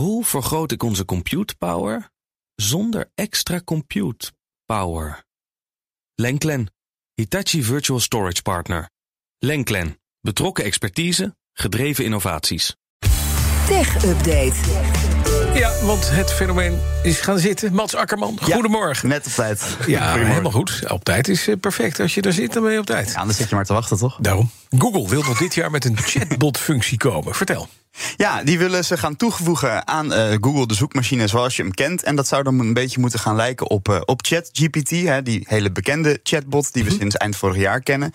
Hoe vergroot ik onze compute power zonder extra compute power? Lenklen, Hitachi Virtual Storage Partner. Lenklen, betrokken expertise, gedreven innovaties. Tech Update. Ja, want het fenomeen is gaan zitten. Mats Akkerman, Ja, goedemorgen. Net op tijd. Ja, helemaal goed. Op tijd is eh, perfect. Als je er zit, dan ben je op tijd. Ja, dan zit je maar te wachten, toch? Daarom. Google wil nog dit jaar met een chatbot-functie komen. Vertel. Ja, die willen ze gaan toevoegen aan eh, Google, de zoekmachine zoals je hem kent. En dat zou dan een beetje moeten gaan lijken op, eh, op ChatGPT, die hele bekende chatbot die we sinds eind vorig jaar kennen.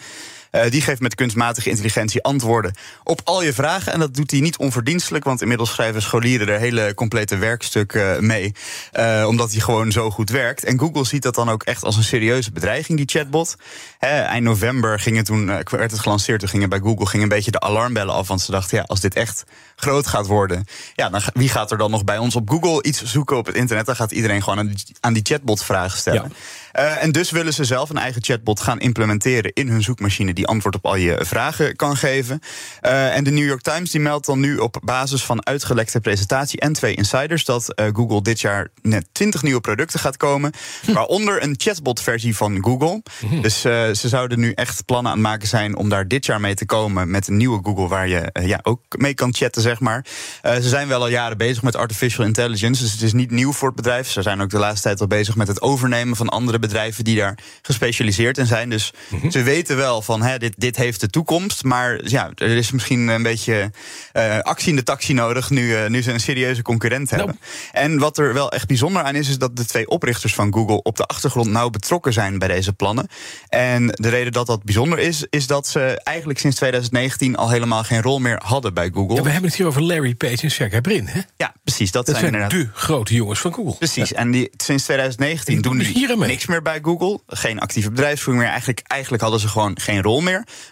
Eh, die geeft met kunstmatige intelligentie antwoorden op al je vragen. En dat doet hij niet onverdienstelijk, want inmiddels schrijven scholieren er hele complete werkstukken mee. eh, omdat hij gewoon zo goed werkt. En Google ziet dat dan ook echt als een serieuze bedreiging, die chatbot. Eind november ging het toen, eh, werd het gelanceerd. Toen gingen bij Google gingen een beetje de alarmbellen af. Want ze dachten, ja, als dit echt groot gaat worden, ja, dan wie gaat er dan nog bij ons op Google iets zoeken op het internet? Dan gaat iedereen gewoon aan die, aan die chatbot vragen stellen. Ja. Eh, en dus willen ze zelf een eigen chatbot gaan implementeren in hun zoekmachine die antwoord op al je vragen kan geven. Eh, en de New York Times die meldt dan nu op basis van uitgelekte presentatie en twee insiders dat eh, Google dit jaar net 20 nieuwe producten gaat komen, waaronder een chatbot-versie van Google. Dus eh, ze zouden nu echt plannen aan het maken zijn om daar dit jaar mee te komen met een nieuwe Google waar je ja, ook mee kan chatten, zeg maar. Ze zijn wel al jaren bezig met artificial intelligence, dus het is niet nieuw voor het bedrijf. Ze zijn ook de laatste tijd al bezig met het overnemen van andere bedrijven die daar gespecialiseerd in zijn. Dus ze weten wel van hè, dit, dit heeft de toekomst. Maar ja, er is misschien een beetje eh, actie in de taxi nodig nu, eh, nu ze een serieuze concurrent hebben. En wat er wel echt bijzonder aan is, is dat de twee oprichters van Google op de achtergrond nauw betrokken zijn bij deze plannen. En de reden dat dat bijzonder is, is dat ze eigenlijk sinds 2019 al helemaal geen rol meer hadden bij Google. Ja, we hebben het hier over Larry Page en Sergey Brin. Hè? Ja, precies. Dat, Dat zijn zijn inderdaad. de grote jongens van Google. Precies, en die, sinds 2019 Die doen die niks meer bij Google. Geen actieve bedrijfsvoering meer. Eigenlijk, eigenlijk hadden ze gewoon geen rol meer.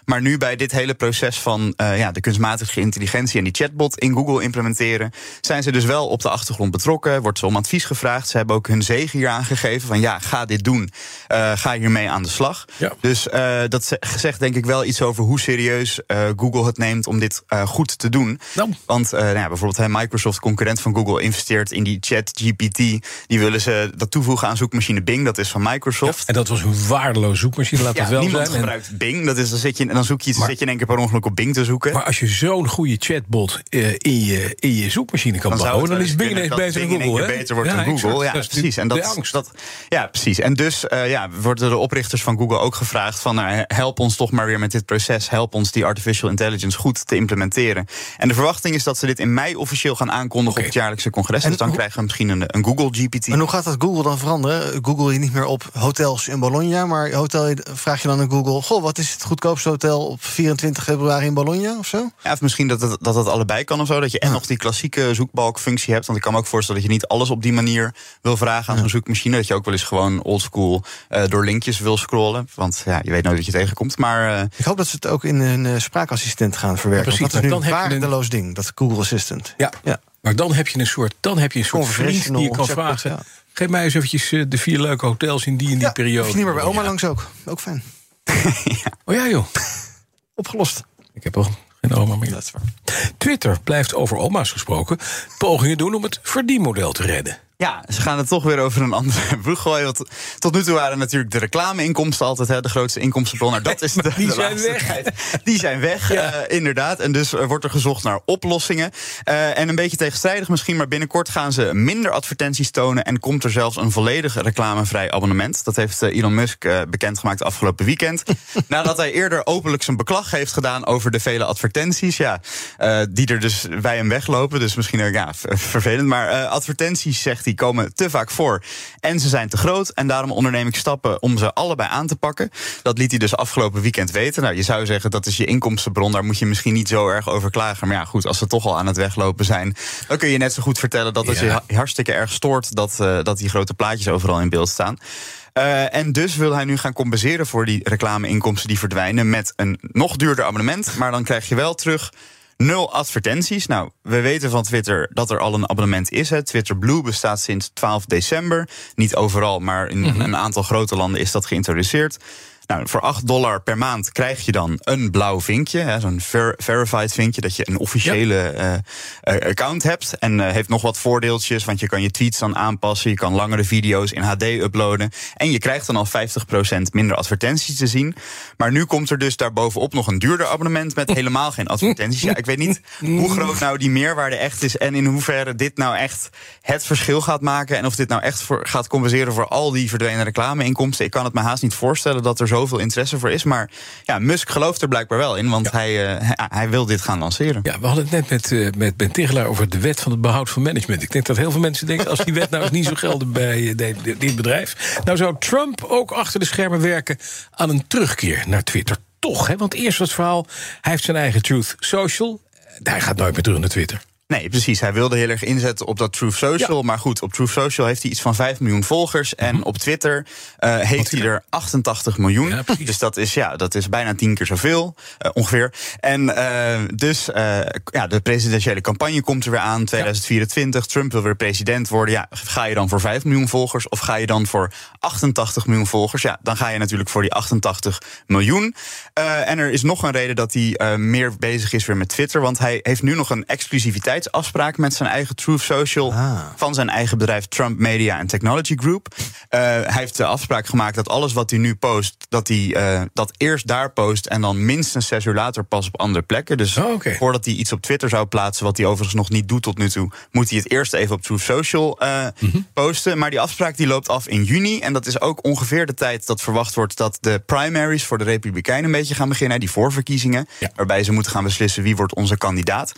Maar nu bij dit hele proces van eh, ja, de kunstmatige intelligentie en die chatbot in Google implementeren, zijn ze dus wel op de achtergrond betrokken. Wordt ze om advies gevraagd. Ze hebben ook hun zegen hier aangegeven van ja, ga dit doen. Eh, ga hiermee aan de slag. Ja. Dus eh, dat ze- zegt denk ik wel iets over hoe serieus Google het neemt om dit goed te doen. Nou. Want nou ja, bijvoorbeeld Microsoft, concurrent van Google, investeert in die chat GPT. Die willen ze dat toevoegen aan zoekmachine Bing, dat is van Microsoft. En dat was een waardeloze zoekmachine, laat het wel niemand zijn. En- gebruikt Bing. Dat is, dan, zit je, dan zoek je iets, dan zit je in één keer per ongeluk op Bing te zoeken. Maar als je zo'n goede chatbot eh, in, je, in je zoekmachine kan dan zou bouwen, dan is wel Bing eens ineens beter dan Google. hè? beter wordt dan Google. exact. Ja, precies. En dat, de angst. dat, ja, precies. En dus eh, ja, worden de oprichters van Google ook gevraagd van nou, help ons toch maar weer met dit proces. Help ons die artificial intelligence goed te implementeren. En de verwachting is dat ze dit in mei officieel gaan aankondigen op het jaarlijkse congres. En dus dan hoe- krijgen we misschien een, een Google GPT. En hoe gaat dat Google dan veranderen? Google je niet meer op hotels in Bologna, maar hotel, vraag je dan aan Google: Goh, wat is het goedkoopste hotel op 24 februari in Bologna of zo? Ja, of misschien dat het, dat het allebei kan of zo. Dat je en nog die klassieke zoekbalkfunctie hebt. Want ik kan me ook voorstellen dat je niet alles op die manier wil vragen aan zo'n zoekmachine. Dat je ook wel eens gewoon oldschool eh door linkjes wil scrollen. Want ja, je weet nooit wat je tegenkomt. Maar eh, Ik hoop dat ze het ook in een eh, spraakassistent gaan verwerken. Ja, precies, want dat is nu een dan heb je een- waardeloos ding, dat Google Assistant. Ja. Ja. maar dan heb je een soort, dan heb je een soort vriend die je kan Conversational vragen. Geef mij eens eventjes de vier leuke hotels in die en die Ja, periode. niet meer bij oma Ja. langs ook. Ook fijn. Oh ja joh, Opgelost. ik heb al geen oma meer. Dat is waar. Twitter blijft over oma's gesproken pogingen doen om het verdienmodel te redden. Ja, ze gaan het toch weer over een andere boeg gooien. Want tot nu toe waren natuurlijk de reclameinkomsten altijd hè, de grootste inkomstenbron. Nou, dat is de, die de zijn laatste weg. tijd. Die zijn weg, inderdaad. En dus eh, wordt er gezocht naar oplossingen. Eh, en een beetje tegenstrijdig misschien, maar binnenkort gaan ze minder advertenties tonen. En komt er zelfs een volledig reclamevrij abonnement. Dat heeft eh, Elon Musk bekendgemaakt afgelopen weekend. Nadat hij eerder openlijk zijn beklag heeft gedaan over de vele advertenties. Ja, die er dus bij hem weglopen. Dus misschien ja, vervelend. Maar advertenties, zegt hij, komen te vaak voor. En ze zijn te groot. En daarom onderneem ik stappen om ze allebei aan te pakken. Dat liet hij dus afgelopen weekend weten. Nou, je zou zeggen dat is je inkomstenbron. Daar moet je misschien niet zo erg over klagen. Maar ja, goed, als ze toch al aan het weglopen zijn. dan kun je net zo goed vertellen dat het Ja. je ha- hartstikke erg stoort. dat, eh, dat die grote plaatjes overal in beeld staan. Eh, en dus wil hij nu gaan compenseren voor die reclameinkomsten die verdwijnen met een nog duurder abonnement. Maar dan krijg je wel terug nul advertenties. Nou, we weten van Twitter dat er al een abonnement is. Hè. Twitter Blue bestaat sinds 12 december. Niet overal, maar in een aantal grote landen is dat geïntroduceerd. Nou, voor 8 dollar per maand krijg je dan een blauw vinkje. Zo'n ver- verified vinkje. Dat je een officiële eh, eh, account hebt. En eh, heeft nog wat voordeeltjes. Want je kan je tweets dan aanpassen. Je kan langere video's in HD uploaden. En je krijgt dan al 50% minder advertenties te zien. Maar nu komt er dus daarbovenop nog een duurder abonnement. Met helemaal geen advertenties. Ja, ik weet niet hoe groot nou die meerwaarde echt is. En in hoeverre dit nou echt het verschil gaat maken. En of dit nou echt voor, gaat compenseren voor al die verdwenen reclameinkomsten. Ik kan het me haast niet voorstellen dat er zoveel interesse voor is. Maar ja, Musk gelooft er blijkbaar wel in. Want hij, eh, hij, hij wil dit gaan lanceren. Ja, we hadden het net met, eh, met Ben Tigelaar over de wet van het behoud van management. Ik denk dat heel veel mensen denken, als die wet nou eens niet zo gelden bij eh, dit bedrijf. Nou zou Trump ook achter de schermen werken aan een terugkeer naar Twitter. Toch, hè? Want eerst was het verhaal, hij heeft zijn eigen Truth Social. Hij gaat nooit meer terug naar Twitter. Nee, precies. Hij wilde heel erg inzetten op dat Truth Social. Maar goed, op Truth Social heeft hij iets van 5 miljoen volgers. En op Twitter eh, heeft hij er 88 miljoen. Ja, dus dat is, ja, dat is bijna tien keer zoveel, eh, ongeveer. En eh, dus ja, de presidentiële campagne komt er weer aan, 2024. Trump wil weer president worden. Ja, ga je dan voor 5 miljoen volgers of ga je dan voor 88 miljoen volgers? Ja, dan ga je natuurlijk voor die 88 miljoen. En er is nog een reden dat hij meer bezig is weer met Twitter. Want hij heeft nu nog een exclusiviteitsafspraak met zijn eigen Truth Social. Ah. Van zijn eigen bedrijf Trump Media and Technology Group. Eh, hij heeft de afspraak gemaakt dat alles wat hij nu post, dat hij eh, dat eerst daar post. En dan minstens zes uur later pas op andere plekken. Dus Oh, voordat hij iets op Twitter zou plaatsen, wat hij overigens nog niet doet tot nu toe, moet hij het eerst even op Truth Social eh, Mhm. posten. Maar die afspraak die loopt af in juni. En dat is ook ongeveer de tijd dat verwacht wordt dat de primaries voor de Republikeinen een beetje gaan beginnen. Die voorverkiezingen. Ja. Waarbij ze moeten gaan beslissen wie wordt onze kandidaat.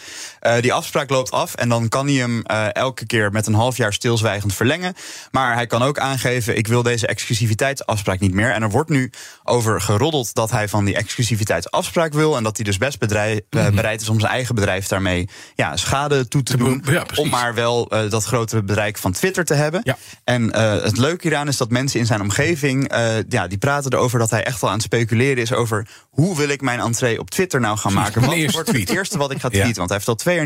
Die afspraak loopt af en dan kan hij hem eh, elke keer met een half jaar stilzwijgend verlengen. Maar hij kan ook aangeven: ik wil deze exclusiviteitsafspraak niet meer. En er wordt nu over geroddeld dat hij van die exclusiviteitsafspraak wil. En dat hij dus best bedrijf, eh, bereid is om zijn eigen bedrijf daarmee ja, schade toe te doen. ja, om maar wel eh, dat grotere bereik van Twitter te hebben. Ja. En het leuke hieraan is dat mensen in zijn omgeving. ja, die praten erover dat hij echt wel aan het speculeren is over. hoe wil ik mijn entree op Twitter nou gaan maken? Wat wordt het eerste wat ik ga Ja. Mhm. tweeten? Want hij heeft al twee jaar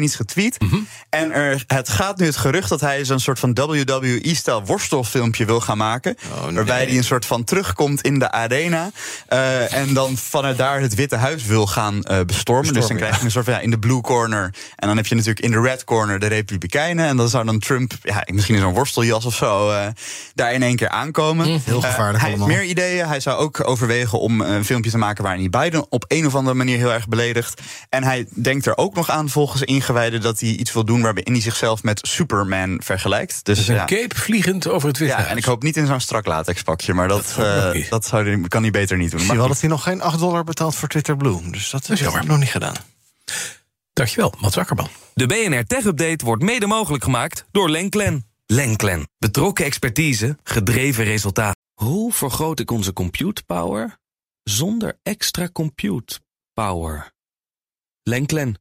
niet. En er, het gaat nu het gerucht dat hij zo'n soort van WWE-stijl worstelfilmpje wil gaan maken. nee. Waarbij hij een soort van terugkomt in de arena. eh, en dan vanuit daar het Witte Huis wil gaan eh, bestormen. Dus dan krijg je een soort van ja, in de blue corner. En dan heb je natuurlijk in de red corner de Republikeinen. En dan zou dan Trump, ja, misschien in zo'n worsteljas of zo, eh, daar in één keer aankomen. Heel Eh, gevaarlijk hij heeft meer ideeën. Hij zou ook overwegen om een filmpje te maken waarin hij Biden op een of andere manier heel erg beledigt. En hij denkt er ook nog aan, volgens ingewijden, dat hij iets wil doen waarbij hij zichzelf met Superman vergelijkt. Dus, Dus een ja. cape vliegend over het Witte Ja, en ik hoop niet in zo'n strak latex pakje, maar dat, ik eh, dat zou, hij- kan hij beter niet doen. Ik zie Maar wel dat hij nog geen 8 dollar betaalt voor Twitter Blue. Dus dat is is jammer. nog niet gedaan. Dankjewel, Mats Akkerman. De BNR Tech Update wordt mede mogelijk gemaakt door Lenklen. Lenklen. Betrokken expertise, gedreven resultaat. Hoe vergroot ik onze compute power zonder extra compute power? Lenklen.